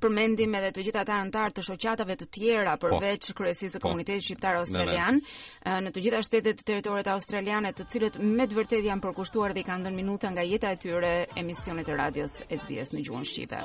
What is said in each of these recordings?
përmendim edhe të gjithë ata anëtarët të shoqatave të tjera po. përveç po, kryesisë së po. komunitetit shqiptar australian në, në. në të gjitha shtetet e territoret australiane të cilët me të vërtetë janë përkushtuar dhe kanë dhënë minuta nga jeta e tyre emisionit të radios SBS në gjuhën shqipe.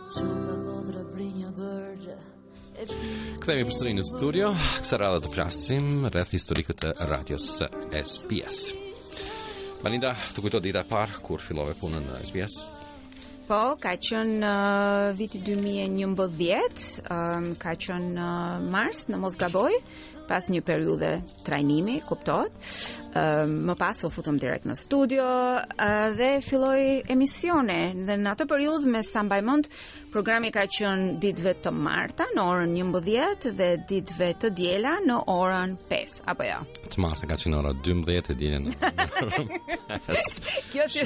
Kthehemi përsëri në studio, kësaj radhe të flasim rreth historikut të radios SBS. Malinda, të kujtohet dita e parë kur fillove punën në SBS? Po, ka qenë në uh, vitin 2011, um, ka qenë në uh, mars në mos gaboj, pas një periudhe trajnimi, kuptohet. Ëm uh, më pas u futëm direkt në studio uh, dhe filloi emisioni. Dhe në atë periudhë me sa mbaj mend, programi ka qenë ditëve të marta në orën 11 dhe ditëve të diela në orën 5, apo jo. Ja? Të marta ka qenë ora 12 e dielën. kjo ti.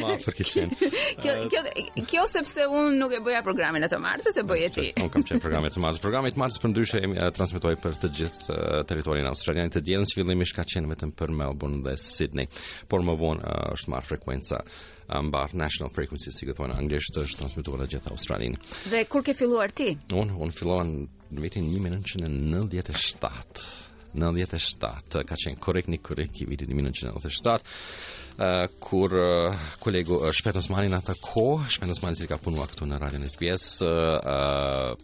Ma për kishin. Kjo kjo kjo sepse unë nuk e bëja programin e të martës, e bëje ti. Nuk kam qenë programin e të martës. Programi i të martës përndryshe transmetohej për të gjithë territorin australian të dielën që fillimisht ka qenë vetëm për Melbourne dhe Sydney, por më vonë uh, është marrë frekuenca mbarë national frequency si thonë anglisht është transmetuar në gjithë Australinë. Dhe kur ke filluar ti? Unë unë fillova në vitin 1997. 97 ka qenë korrik një korrik i vitit 1997 uh, kur uh, kolegu uh, Shpend Osmani në atë kohë Shpend Osmani që ka punuar këtu në Radio SBS uh, uh,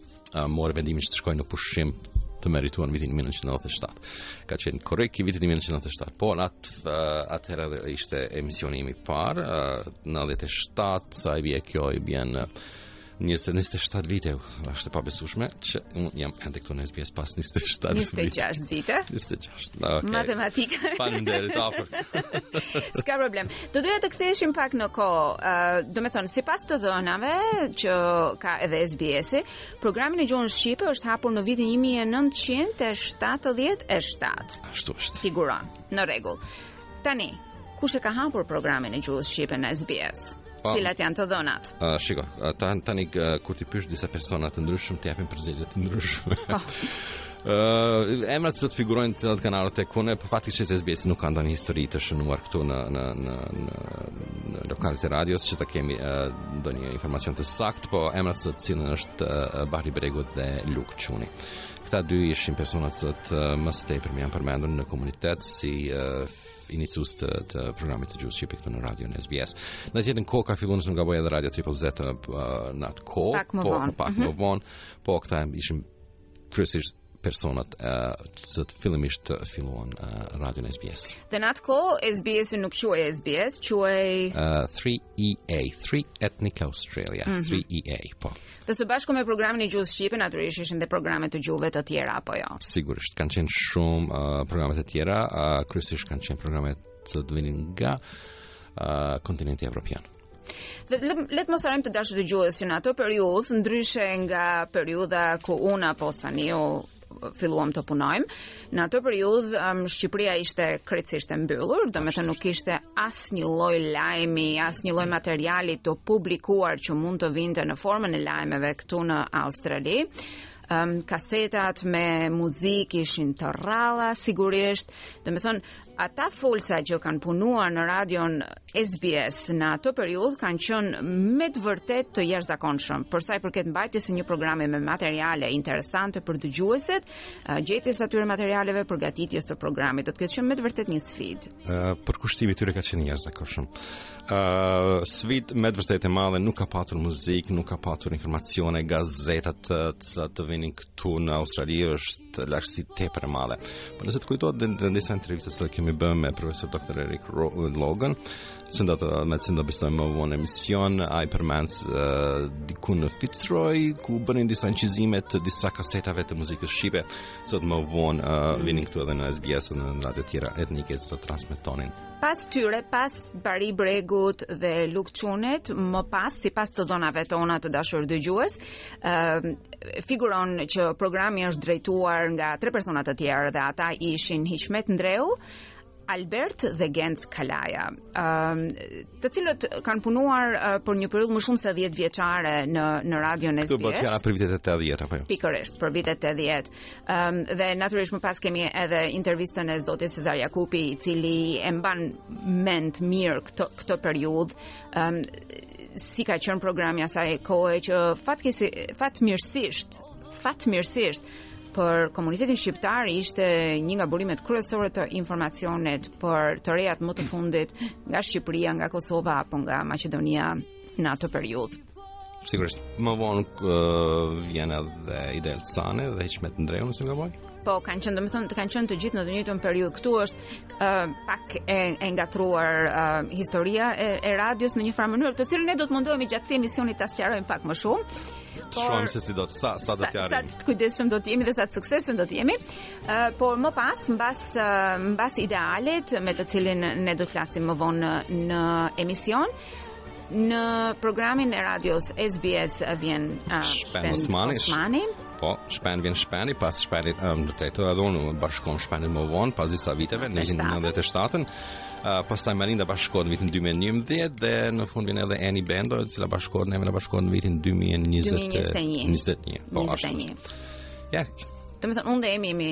mori vendimin që të shkojë në pushim të merituar në vitin 1997. Ka qenë korrik i vitit 1997. Po at atëherë edhe ishte emisioni i parë në 97 sa i bie kjo i bien 27 vite është e pabesueshme që unë jam ende këtu në SBS pas 27 vite. 26 vite. 26. Është në okay. matematikë. Faleminderit, afër. S'ka problem. Do doja të ktheheshim pak në kohë. Uh, domethënë, sipas të dhënave që ka edhe SBS-i, programi në gjuhën shqipe është hapur në vitin 1977. Ashtu është. Figuron. Në rregull. Tani, kush e ka hapur programin e gjuhës shqipe në SBS? Pa, po. Cilat janë të dhënat? Uh, shiko, uh, tani, tani uh, kur t'i pysësh disa persona të ndryshëm, të japin përgjigje të ndryshme. Po. Uh, emrat që figurojnë të cilat kanarë të kune, për fat të keq se SBS nuk ka ndonjë histori të shënuar këtu në, në, në, në, në lokalet e radios, që të kemi uh, ndonjë informacion të saktë, po emrat që sillen është uh, Bahri Bregu dhe Luk Çuni. Këta dy ishin personat që uh, më së tepërmi janë përmendur në komunitet si uh, iniciues të, të programit të gjuhës shqipe këtu në radion SBS. Në njëjtën kohë ka filluar nëse nuk gaboj edhe radio Triple Z në atë kohë, pak më po, vonë. Pak më mhm. vonë. Po këta ishin kryesisht personat uh, që e fillimisht e filluan uh, radion SBS. Dhe në atë kohë SBS nuk quhej SBS, quhej uh, 3 EA, Three Ethnic Australia, mm -hmm. 3EA, e po. Dhe së bashku me programin e gjuhës shqipe, natyrisht ishin dhe programe të gjuhëve të tjera apo jo? Sigurisht, kanë qenë shumë uh, programe të tjera, uh, kryesisht kanë qenë programe që vinin nga uh, kontinenti evropian. Dhe le të mos harrojmë të dashur dëgjues që në atë periudhë, ndryshe nga periudha ku unë apo Saniu filluam të punojmë. Në atë periudhë um, Shqipëria ishte krejtësisht e mbyllur, domethënë nuk kishte asnjë lloj lajmi, asnjë lloj materiali të publikuar që mund të vinte në formën e lajmeve këtu në Australi. Um, kasetat me muzikë ishin të rralla sigurisht. Domethënë ata folsa që kanë punuar në radion SBS në atë periudhë kanë qenë me të vërtetë të jashtëzakonshëm për sa i përket mbajtjes së një programi me materiale interesante për dëgjuesit, gjetjes së atyre materialeve, përgatitjes së programit. Do të ketë qenë me të vërtetë një sfidë. Uh, përkushtimi i tyre ka qenë i jashtëzakonshëm. Uh, sfidë me të vërtetë e madhe, nuk ka patur muzikë, nuk ka patur informacione, gazetat të, të, të vinin këtu në Australi është largësi tepër e madhe. Por nëse të kujtohet edhe në disa intervista që kemi bërë me profesor Dr. Erik Lloga, që do ta, do ta bisedojmë më vonë në emision, ai përmend uh, diku në Fitzroy, ku bënin disa incizime të disa kasetave të muzikës shqipe, që më vonë uh, vinin këtu edhe në SBS e në radio tjera etnike që t'i transmetonin Pas tyre, pas Bahri Bregut dhe Luk Çunit, më pas, sipas të dhënave tona të dashur dëgjues, uh, figuron që programi është drejtuar nga tre persona të tjerë dhe ata ishin Hiqmet Ndreu, Albert dhe Genc Kalaja, um, të cilët kanë punuar uh, për një periudhë më shumë se 10 vjeçare në në radion SBS. Këtu bëhet fjalë për vitet e 80 apo jo? Pikërisht, për vitet e 80. Um, dhe natyrisht më pas kemi edhe intervistën e zotit Sezar Jakupi, i cili e mban mend mirë këtë këtë periudhë. Um, si ka qenë programi i asaj kohe që fatkesi fatmirësisht, fatmirësisht për komunitetin shqiptar ishte një nga burimet kryesore të informacionit për të rejat më të fundit nga Shqipëria, nga Kosova apo nga Maqedonia në atë periudhë. Sigurisht, më vonë uh, vjen edhe Ideal Cane dhe Hiqmet Ndreu, nëse nuk gaboj. Po, kanë qenë, domethënë, kanë qenë të gjithë në të njëjtën periudhë. Këtu është uh, pak e, e ngatërruar uh, historia e, e radios në një farë mënyrë, të cilën ne do të mundohemi gjatë këtij emisioni ta sqarojmë pak më shumë. Por, Shohim se si do të sa sa do të arrijmë. Sa, sa të kujdesshëm do të jemi dhe sa të suksesshëm do të jemi. Uh, por më pas, mbas uh, mbas Idealit me të cilin ne do të flasim më vonë në, në emision, Në programin e radios SBS vjen uh, Shpend Osmani. Osmani. Po, Shpend vjen Shpendi, pas Shpendit um, në të të radhës, unë i bashkohem Shpendit më vonë, pas disa viteve, në 1997-ën, uh, pastaj Marinda bashkohet në vitin 2011, dhe në fund vjen edhe Eni Bendo, e cila bashkohet, neve na bashkohet në vitin 2021. 2021. Po, 2021. Ja, yeah. Domethënë, unë dhe Eni jemi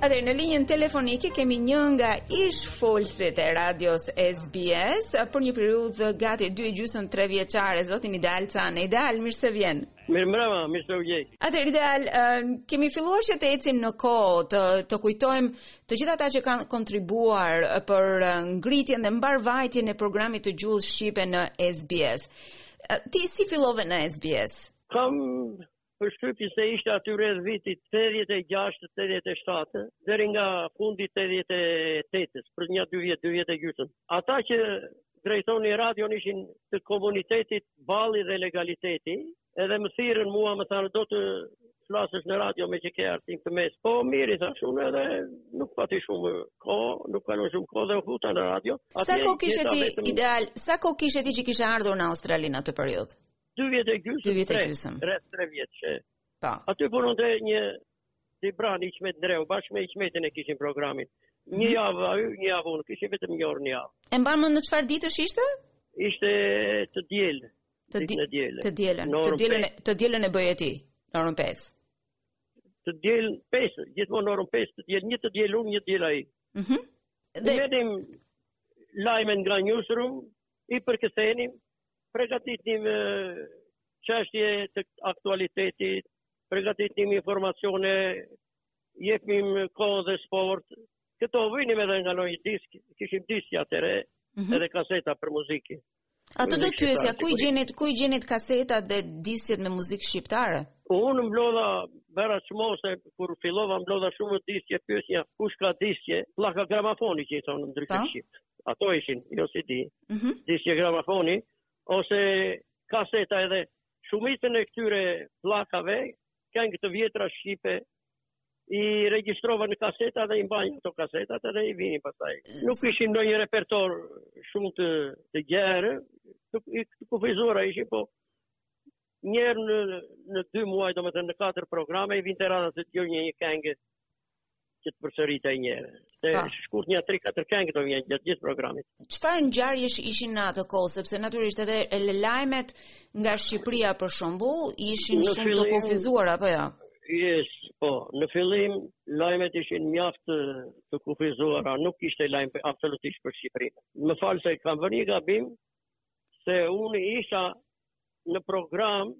Atëherë, në linjën telefonike kemi një nga ish folësit e radios SBS për një periudhë gati 2 e gjysmë 3 vjeçare, zotin Ideal Cane. Ideal, mirë se vjen. Mirëmbrëma, mirë se u gjej. Atëherë Ideal, kemi filluar që të ecim në kohë, të të kujtojmë të gjithë ata që kanë kontribuar për ngritjen dhe mbarëvajtjen e programit të gjuhës shqipe në SBS. Ti si fillove në SBS? Kam përshtypje se ishte aty rreth vitit 86-87, deri nga fundi 88-ës, për nja dy vjet, dy vjet e gjysëm. Ata që drejtonin radion ishin të komunitetit Balli dhe Legaliteti, edhe më thirrën mua më thanë do të flasësh në radio meqë ke arsim të mesëm. Po, mirë, i thashë unë edhe nuk pati shumë kohë, nuk kalon shumë kohë dhe u futa në radio. A ti sa kohë kishe ti vetëm... Ideal, sa kohë kishe ti që kishe ardhur në Australi në atë periudhë? 2 vjetë e gjysëm, 2 vjetë e gjysëm. Rreth 3 vjet që. Po. Po. Aty punonte një dibran Hiqmet Ndreu, bashkë me Hiqmetin e kishim programin. Një mhm. javë ai, një javë unë, kishim vetëm një orë në javë. E mban mend në çfarë ditësh ishte? Ishte të diel. Të diel. Të dielën. Të dielën. Të dielën, të dielën e bëje ti. Në orën 5. Të diel 5, gjithmonë në orën 5, të diel një të diel unë, një të diel ai. Mhm. Mm dhe vetëm lajme nga newsroom i përkthenim, pregatitnim çështje të aktualitetit, përgatitnim informacione, jepnim kohë dhe sport. Këto vinim edhe nga ndonjë disk, kishim disqe atëherë, mm -hmm. edhe kaseta për muzikë. Atë do pyesja, ku i gjenit, ku i gjenit kaseta dhe disqet me muzikë shqiptare? Po unë mblodha, bëra çmos se kur fillova mblodha shumë disqe pyesja kush ka disqe pllaka gramafoni që i thonë ndryshe shqip. Ato ishin jo CD. Mm -hmm. Disqe gramafoni ose kaseta edhe shumicën e këtyre pllakave, këngë të vjetra shqipe, i regjistrova në kaseta dhe i mbaja ato kasetat dhe i vinim pastaj. Nuk ishin ndonjë repertor shumë të, të gjerë, të, të kufizuara ishim, po një herë në, në dy muaj, domethënë katër programe, i vinte radha të dëgjoje një këngë që të përsëritej një herë. Se po. shkurt një 3-4 këngë do vije gjatë gjithë programit. Çfarë ngjarjesh ishin në atë kohë, sepse natyrisht edhe lajmet nga Shqipëria për shembull ishin në shumë të kufizuara apo jo? Yes, po, në fillim lajmet ishin mjaft të, të kufizuara, nuk ishte lajm absolutisht për Shqipërinë. Më fal se kam bërë një gabim se unë isha në program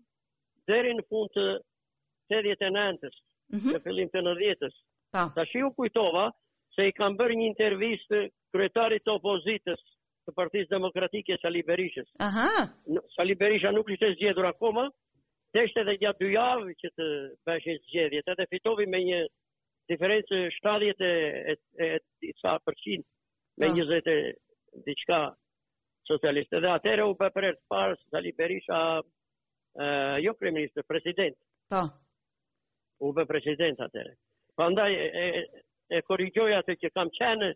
deri në fund të 89-ës, mm -hmm. në fillim të 90-ës. Po. Tashi u kujtova se i kam bërë një intervistë kryetarit të opozitës të Partisë Demokratike Sali Berishës. Aha. Sali Berisha nuk ishte zgjedhur akoma, deshte dhe nja dy javë që të bëshin zgjedhjet, edhe fitoi me një diferencë 70 e, e, e, e sa përqind, me oh. 20 e diçka socialiste. Dhe atëherë u bë për herë të parë, Sali Berisha uh, jo kryeministër, president. Po. U bë president atëherë. Prandaj e, e, e korrigjoj atë që kam qenë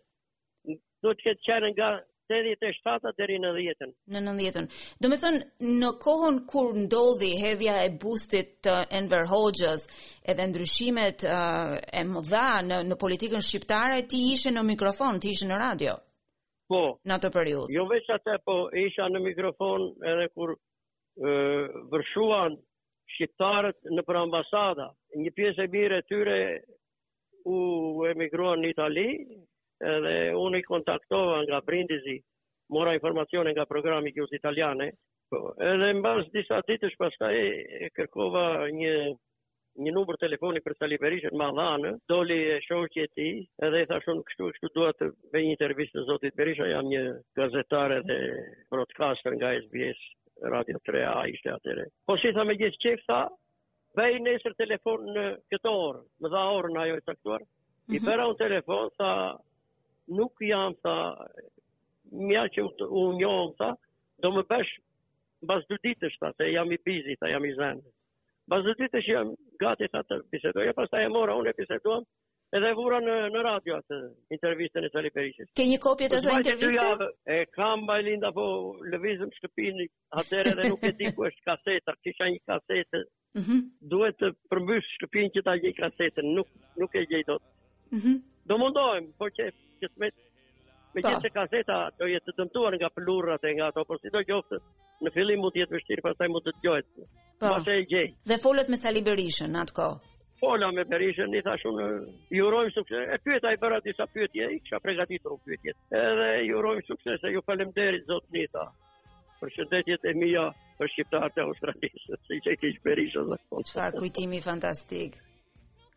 do të ketë qenë nga 87-a deri në 90-ën. Në 90-ën. Domethënë në kohën kur ndodhi hedhja e bustit të Enver Hoxhës, edhe ndryshimet uh, e mëdha në në politikën shqiptare ti ishe në mikrofon, ti ishe në radio. Po. Në atë periudhë. Jo vetëm atë, po isha në mikrofon edhe kur vërshuan shqiptarët nëpër ambasada. Një pjesë e mirë e tyre u emigruan në Itali, edhe unë i kontaktova nga Brindizi, mora informacione nga programi i gjuhës italiane, po, edhe mbas disa ditësh pastaj e kërkova një një numër telefoni për Sali Berishën ma dhanë, doli e shoqja e tij, edhe i thashë unë kështu, kështu dua t'i bëj një intervistë Zotit Berisha, jam një gazetare dhe broadcaster nga SBS, Radio 3EA ishte atëherë. Posi tha me gjithë qejf, tha, bëj nesër telefon në këtë orë, më dha orën ajo të caktuar, mm -hmm. i mhm. bëra unë telefon, tha, nuk jam, tha, mjaft që u njohëm, tha, do më bësh, mbas dy ditësh, tha, se jam busy, tha, jam i zënë. mbas dy ditësh jam gati tha të bisedoj, e pastaj e mora unë e biseduam, edhe e vura në, në radio atë intervistën e Sali Berishës. Ke një kopje të asaj interviste? E kam mbajt Linda, po lëvizëm shtëpinë, atëherë dhe nuk e di ku është kaseta, kisha një kasetë, mm -hmm. duhet të përmbys shtëpinë që ta gjej kasetën, nuk, nuk e gjej dot. Mhm. Mm do mundohem, por që që të me me po. gjithë kaseta do jetë të dëmtuar nga pluhurat e nga ato, por sidoqoftë, në fillim mund të jetë vështirë, pastaj mund të dëgjohet. Po. Pastaj e gjej. Dhe folët me Sali Berishën në atë kohë. Fola me Berishën, i thashë unë, ju urojmë sukses. E pyeta, i bëra disa pyetje, i kisha përgatitur pyetjet. Edhe ju urojmë sukses, ju faleminderit zot Nita. Përshëndetjet e mia për shqiptarët e Australisë, siç e kishe Berishën atë kohë. Çfarë kujtimi fantastik.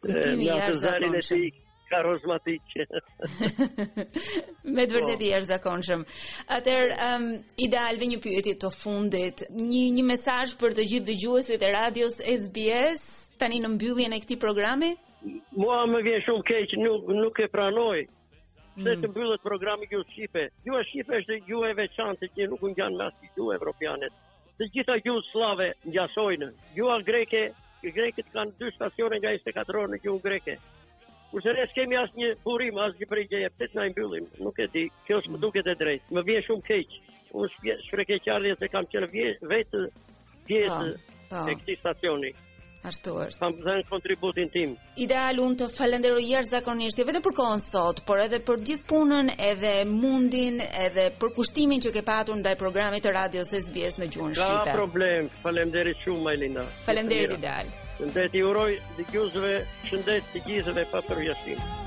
Kujtim i jashtëzakonshëm karizmatik. Me të vërtetë i jashtëzakonshëm. Atëherë, um, Ideal dhe një pyetje të fundit, një një mesazh për të gjithë dëgjuesit e radios SBS tani në mbylljen e këtij programi? Mua më vjen shumë keq, nuk nuk e pranoj. Se mm. të mbyllet programi gjuhës shqipe. Gjuha shqipe është gjuhë e veçantë që nuk ngjan me asnjë gjuhë evropiane. Të gjitha gjuhët sllave ngjasojnë. Gjuha greke, grekët kanë dy stacione nga 24 orë në gjuhë greke. Kurse ne kemi asnjë burim, asnjë prej gjëje, për të na e mbyllin, nuk e di, kjo s'më duket e drejtë, më vjen shumë keq, unë shpreh keqardhje se kam qenë vetë, vetë pjesë ah, ah. e këtij stacioni. Ashtu është. Kam dhënë kontributin tim. Ideal unë të falënderoj jashtëzakonisht jo vetëm për kohën sot, por edhe për gjithë punën, edhe mundin, edhe përkushtimin që ke patur ndaj programit të radios SBS në gjuhën shqipe. S'ka problem. Faleminderit shumë Elina. Faleminderit Ideal. Shëndet i uroj dëgjuesve, shëndet të gjithëve pa përjashtim.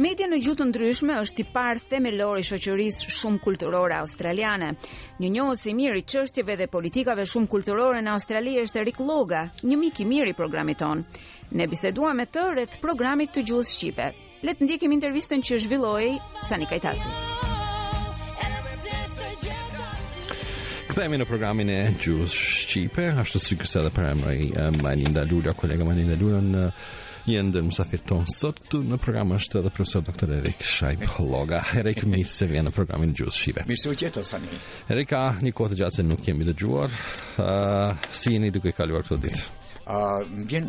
Media në gjuhë të ndryshme është tipar themelor i shoqërisë shumëkulturore australiane. Një njohës i mirë i çështjeve dhe politikave shumëkulturore në Australi është Erik Lloga, një mik i mirë i programit tonë. Ne biseduam me të rreth programit të gjuhës shqipe. Le të ndjekim intervistën që zhvilloi Sani Kajtazi. Kthehemi në programin e gjuhës shqipe, ashtu sikurse edhe paralajmëroi Majlinda Lulo, kolegia Majlinda Lulo në Një ndër mysafirët tanë sot këtu në program është edhe profesor doktor Erik Shaip Lloga. Erik mirë se vjen në programin e gjuhës shqipe. Mirë se ju gjeta Sani. Erik ka një kohë të gjatë se nuk jemi dëgjuar. Ë uh, si jeni duke kaluar këto ditë? Ë uh, më vjen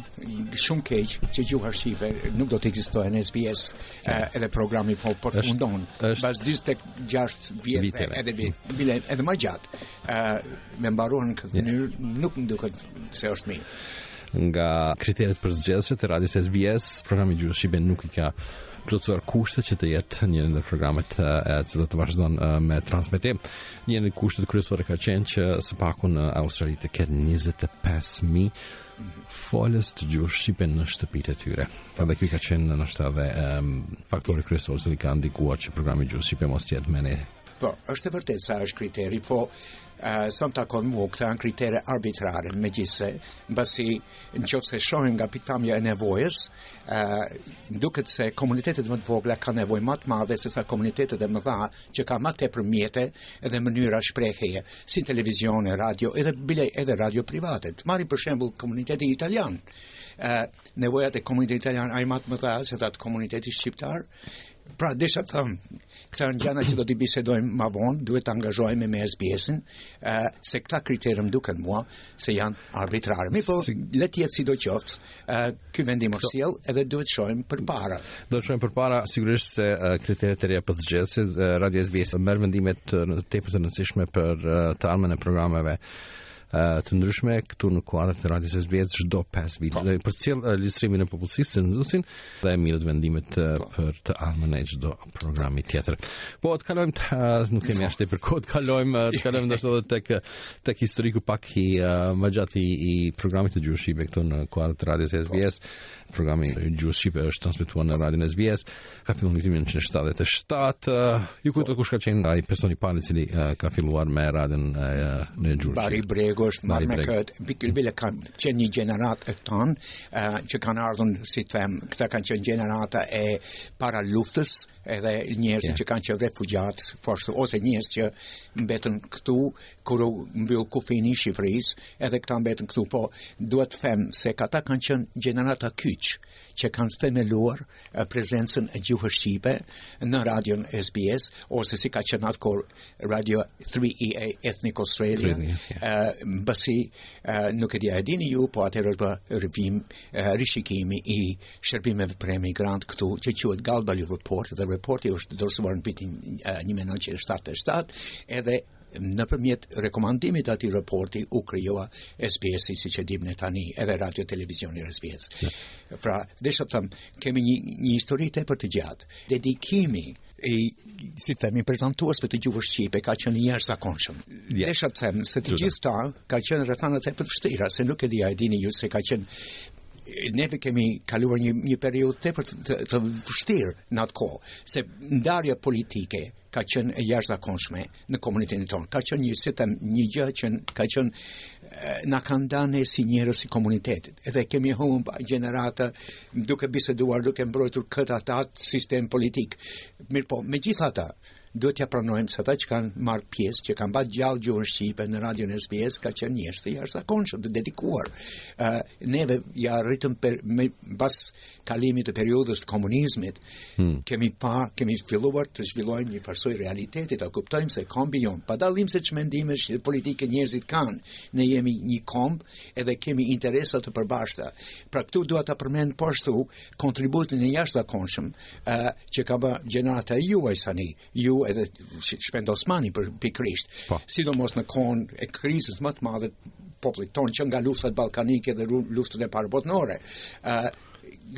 shumë keq që gjuha shqipe nuk do të ekzistojë në SBS uh, edhe programi po përfundon. Pas 46 vjet edhe bile edhe më gjatë. Ë uh, me mbaru në këtë mënyrë nuk më duket se është mirë. Nga kriteret përzgjedhëse të radios SBS, programi i gjuhës shqipe nuk i ka plotësuar kushtet që të jetë një ndër programet e cilët të vazhdojnë me transmetim. Një ndër kushtet kryesore ka qenë që së paku në Australi të ketë 25.000 folës të gjuhës shqipe në shtëpitë e tyre. Pra dhe kjo ka qenë ndoshta edhe um, faktori kryesor që ka ndikuar që programi i gjuhës shqipe mos të jetë me ne. Po, është e vërtetë se është kriteri, po Sa më takon mua, këto janë kritere arbitrare, megjithëse, mbasi në qoftë se shohim nga pikëpamja e nevojës, ë duket se komunitetet më të vogla kanë nevojë ma të madhe se sa komunitetet e mëdha që kanë ma tepër mjete dhe mënyra shprehjeje, si televizione, radio, edhe bile edhe radio private. Të marrim për shembull komunitetin italian. ë nevojat e komunitetit italian janë ma të mëdha se ato të komunitetit shqiptar, Pra desha të them, këta janë gjana që do t'i bisedojmë ma vonë, duhet të angazhohemi me SBS-in, se këta kritere m'duken mua se janë arbitrare. Mirëpo, si... le të jetë sido qoftë, ky vendim asht sjell, edhe duhet të shohim përpara. Do shohim përpara, sigurisht se kriteret e reja për të gjithë, se Radio SBS merr vendime tepër të rëndësishme për të ardhmen e programeve uh, të ndryshme këtu në kuadër të radios SBS çdo 5 vite po. dhe përcjell uh, regjistrimin e popullsisë, censusin dhe merret vendimet uh, po. për të ardhmen e çdo programi tjetër po të kalojmë të uh, nuk kemi edhe tepër kohë të kalojmë uh, të kalojmë ndoshta edhe tek, tek historiku pak i uh, më gjatë i, i programit të gjuhës shqipe këtu në kuadër të radios SBS programi i gjuhës shqipe është transmetuar në Radion SBS. ka filluar në vitin 1977. Uh, ju kujtohet kush ka qenë ai personi i parë i cili uh, ka filluar me radion uh, në gjuhë. Bahri Bregu është marrë me këtë. Bitil Bile ka qenë një gjeneratë e tanë uh, që kanë ardhur, si të them, këta kanë qenë gjenerata e paraluftës edhe njerëzit yeah. që kanë qenë refugjatë, forse, ose njerëz që mbetën këtu, kur u mbyll kufini i Shqipërisë, edhe këta mbetën këtu, po duhet të them se këta kanë qenë gjenerata kyçe që kanë themeluar prezencën e gjuhës shqipe në radion SBS ose si ka qenë atë kohë radio 3EA Ethnic Australia mbasi nuk e di a e dini ju po atëherë është bërë rivju rishikimi i shërbimeve për emigrantë këtu që quhet Galbally Report dhe reporti është dorëzuar në vitin 1977 edhe Nëpërmjet rekomandimit të atij raporti u krijua SBS-i siç e dimë ne tani, edhe radiotelevizioni SBS. Pra, desha të them, kemi një një histori tepër të gjatë. Dedikimi i si themi prezantuesve të gjuhës shqipe ka qenë i jashtëzakonshëm. Yeah. Desha të them se megjithatë ka qenë rrethana tepër të vështira, se nuk e di a e dini ju se ka qenë neve kemi kaluar një një periudhë tepër të, të, të vështirë në atë kohë, se ndarja politike ka qenë e jashtëzakonshme në komunitetin tonë. Ka qenë një se një gjë që ka qenë na ka nda si njerëz si komunitet. Edhe kemi humb gjenerata duke biseduar, duke mbrojtur këtë a atë sistem politik. Mirëpo, megjithatë, duhet t'ia pranojmë se ata që kanë marrë pjesë, që kanë mbajtë gjallë gjuhën shqipe në radion SBS, ka qenë njerëz të jashtëzakonshëm, të dedikuar. Ë uh, neve ia arritëm për, mbas kalimit të periudhës të komunizmit, Hmm. Kemi pa, kemi filluar të zhvillojmë një farë soj realiteti, ta kuptojmë se kombi jonë, pa dallim se çfarë mendimesh politike njerëzit kanë, ne jemi një komb edhe kemi interesa të përbashkëta. Pra këtu dua ta përmend po ashtu kontributin e jashtëzakonshëm, uh, që ka bë gjenerata juaj, Sani, ju edhe Shpend Osmani për pikërisht, po. sidomos në kohën e krizës më të madhe të popullit tonë që nga luftat ballkanike dhe luftën e parë botërore, uh,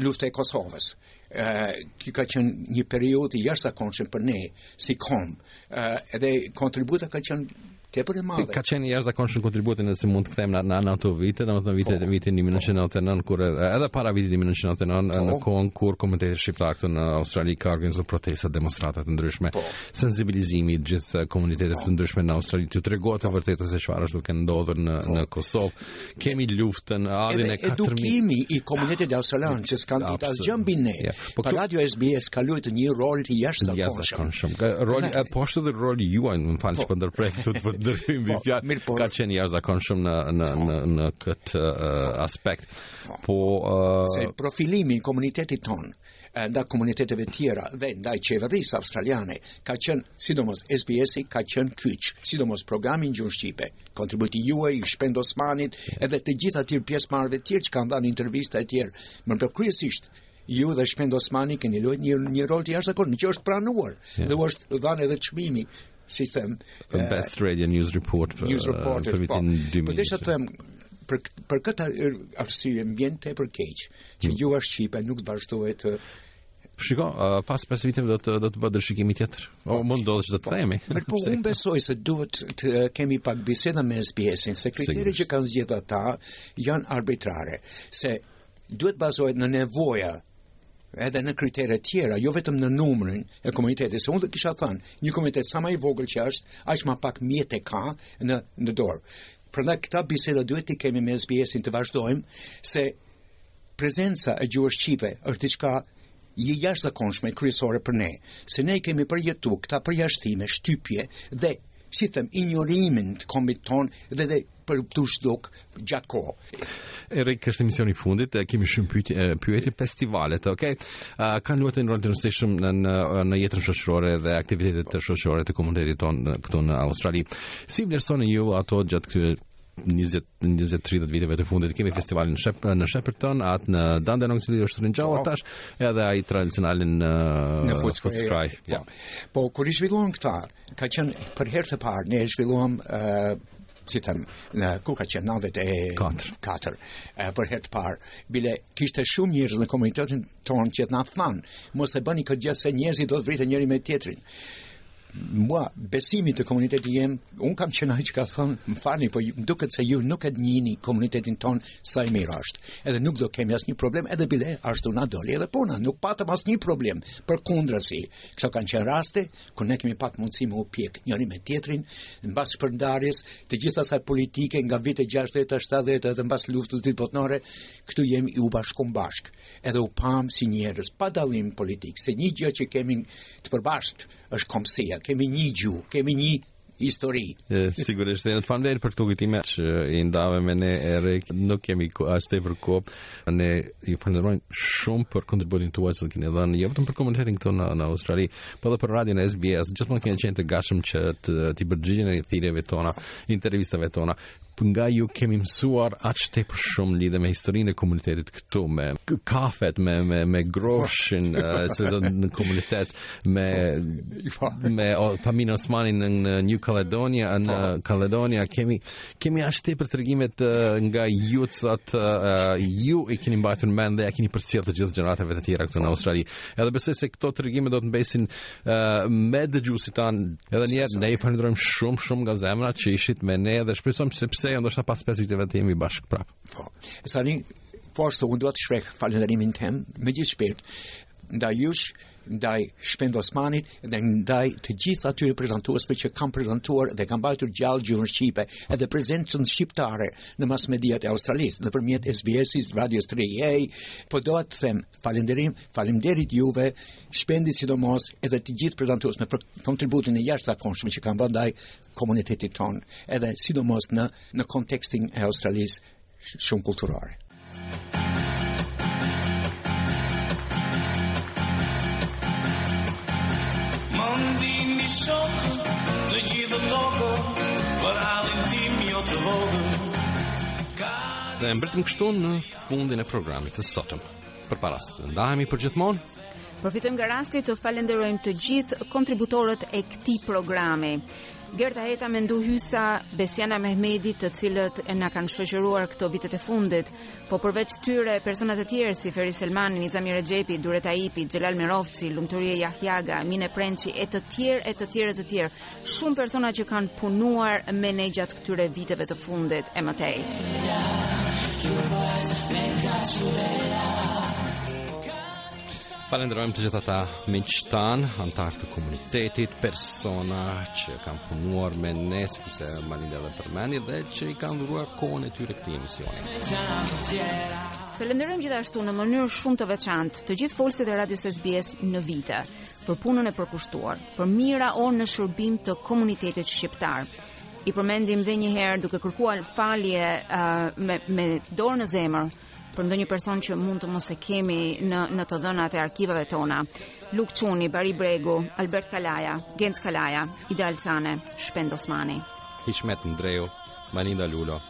lufta e Kosovës. që ka qenë një periudhë i jashtëzakonshëm për ne si komb. Edhe kontributi ka qenë tepër e madhe. Ka qenë i jashtëzakonshëm kontributi nëse mund të kthehemi në në ato vite, domethënë vitet po. vitin 1999 kur edhe para vitit 1999 po. në kohën kur komuniteti shqiptar këtu në Australi ka organizuar protesta, demonstrata të ndryshme, po. sensibilizimi i të gjithë komuniteteve të ndryshme në Australi të tregohet e vërteta se çfarë është duke ndodhur në në Kosovë. Kemi luftën, ardhjen e 4000. Edukimi i komunitetit australian që s'kanë ditë asgjë mbi ne. Ja. Po pa radio SBS ka luajtur një rol të jashtëzakonshëm. Ja, roli e po ashtu dhe roli juaj, më fal, po ndërpres këtu të ndërhyj në po, fjalë. Po. Ka qenë i jashtëzakonshëm në në po. në në këtë uh, aspekt. Po, po uh, se profilimi i komunitetit tonë. ndaj komuniteteve tjera dhe ndaj qeverisë australiane ka qenë sidomos SBS-i ka qenë kyç, sidomos programi në gjuhën shqipe. Kontributi juaj, i Shpend Osmanit edhe të gjithë atyre pjesëmarrëve të tjerë që kanë dhënë intervista e tjerë, mirëpo kryesisht ju dhe Shpend Osmani keni luajtur një, një rol të jashtëzakonshëm që është pranuar yeah. dhe u është dhënë edhe çmimi Sistem. The best radio news report për news report për po. vitin 2000. Po desha të them për për këtë arsye më vjen tepër keq që mm. gjuha shqipe nuk do të vazhdohet të Shiko, uh, pas pesë viteve do të do të bëhet rishikimi tjetër. Po, o mund të ndodhë që do të po, themi. Por po unë besoj se duhet të kemi pak biseda me SBS-in, se kriteret që kanë zgjedhur ata janë arbitrare, se Duhet të bazohet në nevoja edhe në kritere tjera, jo vetëm në numrin e komunitetit. Se unë do kisha thënë, një komunitet sa ma i vogël që është, aq ma pak mjete ka në, në dorë. Prandaj këta biseda duhet t'i kemi me SBS-in të vazhdojmë, se prezenca e gjuhës shqipe është diçka e jashtëzakonshme kryesore për ne, se ne i kemi përjetu këta përjashtime, shtypje dhe, si them, injorimin të kombit tonë dhe dhe për t'u zhduk gjatë kohë. Erik, është emisioni i fundit, kemi shumë pyetje, pyetje festivalet, okay? Uh, kanë luajtur një rol të rëndësishëm në në, në jetën shoqërore dhe aktivitetet shoqërore të komunitetit tonë këtu në Australi. Si i vlerësoni ju ato gjatë këtyre 20 20 30 viteve të fundit kemi festivalin në Shep në Shepparton, atë në Dandenong që është në javë po. tash edhe ai tradicionalin në në Footscray po. ja. po kur i zhvilluam këta ka qenë për herë të parë ne e zhvilluam uh, si them, në, ku ka qenë, 94. E, për herë të parë, bile kishte shumë njerëz në komunitetin tonë që na thanë, mos e bëni këtë gjë se njerëzit do të vriten njëri me tjetrin. Mua besimi te komuniteti jem, unë kam qenë ai që ka thënë, më falni, po duket se ju nuk e njihni komunitetin tonë sa i mirë është. Edhe nuk do kemi asnjë problem, edhe bile ashtu na doli edhe puna, nuk patëm asnjë problem. Përkundrazi, këto kanë qenë raste ku ne kemi pat mundësi me u pjek njëri me tjetrin, mbas shpërndarjes, të gjithë asaj politike nga vitet 60-70 edhe mbas Luftës Dytë Botnore, këtu jemi u bashkum bashkë, edhe u pam si njerëz, pa dallim politik, se një gjë që kemi të përbashkët është komësia, kemi një gjuhë, kemi një histori. Sigurisht, e ne të falemnderit për këto kujtime që i ndave me ne Erik, nuk kemi aq tepër kohë, ne ju falenderojmë shumë për kontributin tuaj që keni dhënë jo vetëm për komunitetin këtu në, në Australi, por po dhe për radion SBS, gjithmonë keni qenë të gatshëm që të, t'i përgjigjeni thirrjeve tona, intervistave tona, nga ju kemi mësuar aq tepër shumë lidhur me historinë e komunitetit këtu me kafet me me me groshin se do në komunitet me me Tamina Osmani në, në New Caledonia në po. Caledonia kemi kemi aq tepër tregime nga ju të cilat uh, ju i keni mbajtur mend dhe ia keni përcjell të gjithë gjeneratave të tjera këtu në Australi edhe besoj se këto tregime do të mbesin uh, me dëgjuesit tanë. Edhe një herë ne ju falenderojmë shumë shumë nga zemra që ishit me ne dhe shpresojmë se pse jo ndoshta pas pesë viteve të jemi bashkë prapë. Po. Sani po ashtu unë do të shpreh falënderimin tim me gjithë shpirt ndaj jush ndaj Shpend Osmanit dhe ndaj të gjithë atyre prezantuesve që kanë prezantuar dhe kanë mbajtur gjallë gjuhën shqipe, edhe prezencën shqiptare në masmediat e Australisë, nëpërmjet SBS-së, Radio 3EA, po dua të them Falënderim, faleminderit juve, Shpendi sidomos edhe të gjithë prezantuesve për kontributin e jashtëzakonshëm që kanë bërë ndaj komunitetit tonë, edhe sidomos në në kontekstin e Australisë shumë kulturore. Mandimi shok, të gjithë të toko, për halin tim jo të vogë, Dhe mbetëm kështu në fundin e programit të sotëm. Por para se të ndahemi për gjithmonë, përfitojmë nga rasti të falenderojmë të gjithë kontributorët e këtij programi. Gerta Heta Mendu Hysa Besjana Mehmedi të cilët na kanë shoqëruar këto vitet e fundit Po përveç tyre personat e tjerë si Feri Selman, Nizami Rexhepi, Dureta Ipi, Xhelal Merovci, Lumturie Jahjaga, Mine Prençi e të tjerë e të tjerë e të tjerë Shumë persona që kanë punuar me ne gjatë këtyre viteve të fundit e më tej. Falënderojmë të gjithë ata miq tanë, anëtarë të komunitetit, persona që kanë punuar me ne, sikurse Malinda e përmendi, dhe që i kanë dhuruar kohën e tyre këtij emisioni. Falënderojmë gjithashtu në mënyrë shumë të veçantë të gjithë folësit e radios SBS në vite. për punën e përkushtuar, për mijëra orë në shërbim të komunitetit shqiptar. I përmendim dhe një herë duke kërkuar falje uh, me me dorë në zemër për ndonjë person që mund të mos e kemi në në të dhënat e arkivave tona. Luk Çuni, Bari Bregu, Albert Kalaja, Genc Kalaja, Ideal Cane, Shpend Osmani. Hiqmet Ndreu, Malinda Lulo,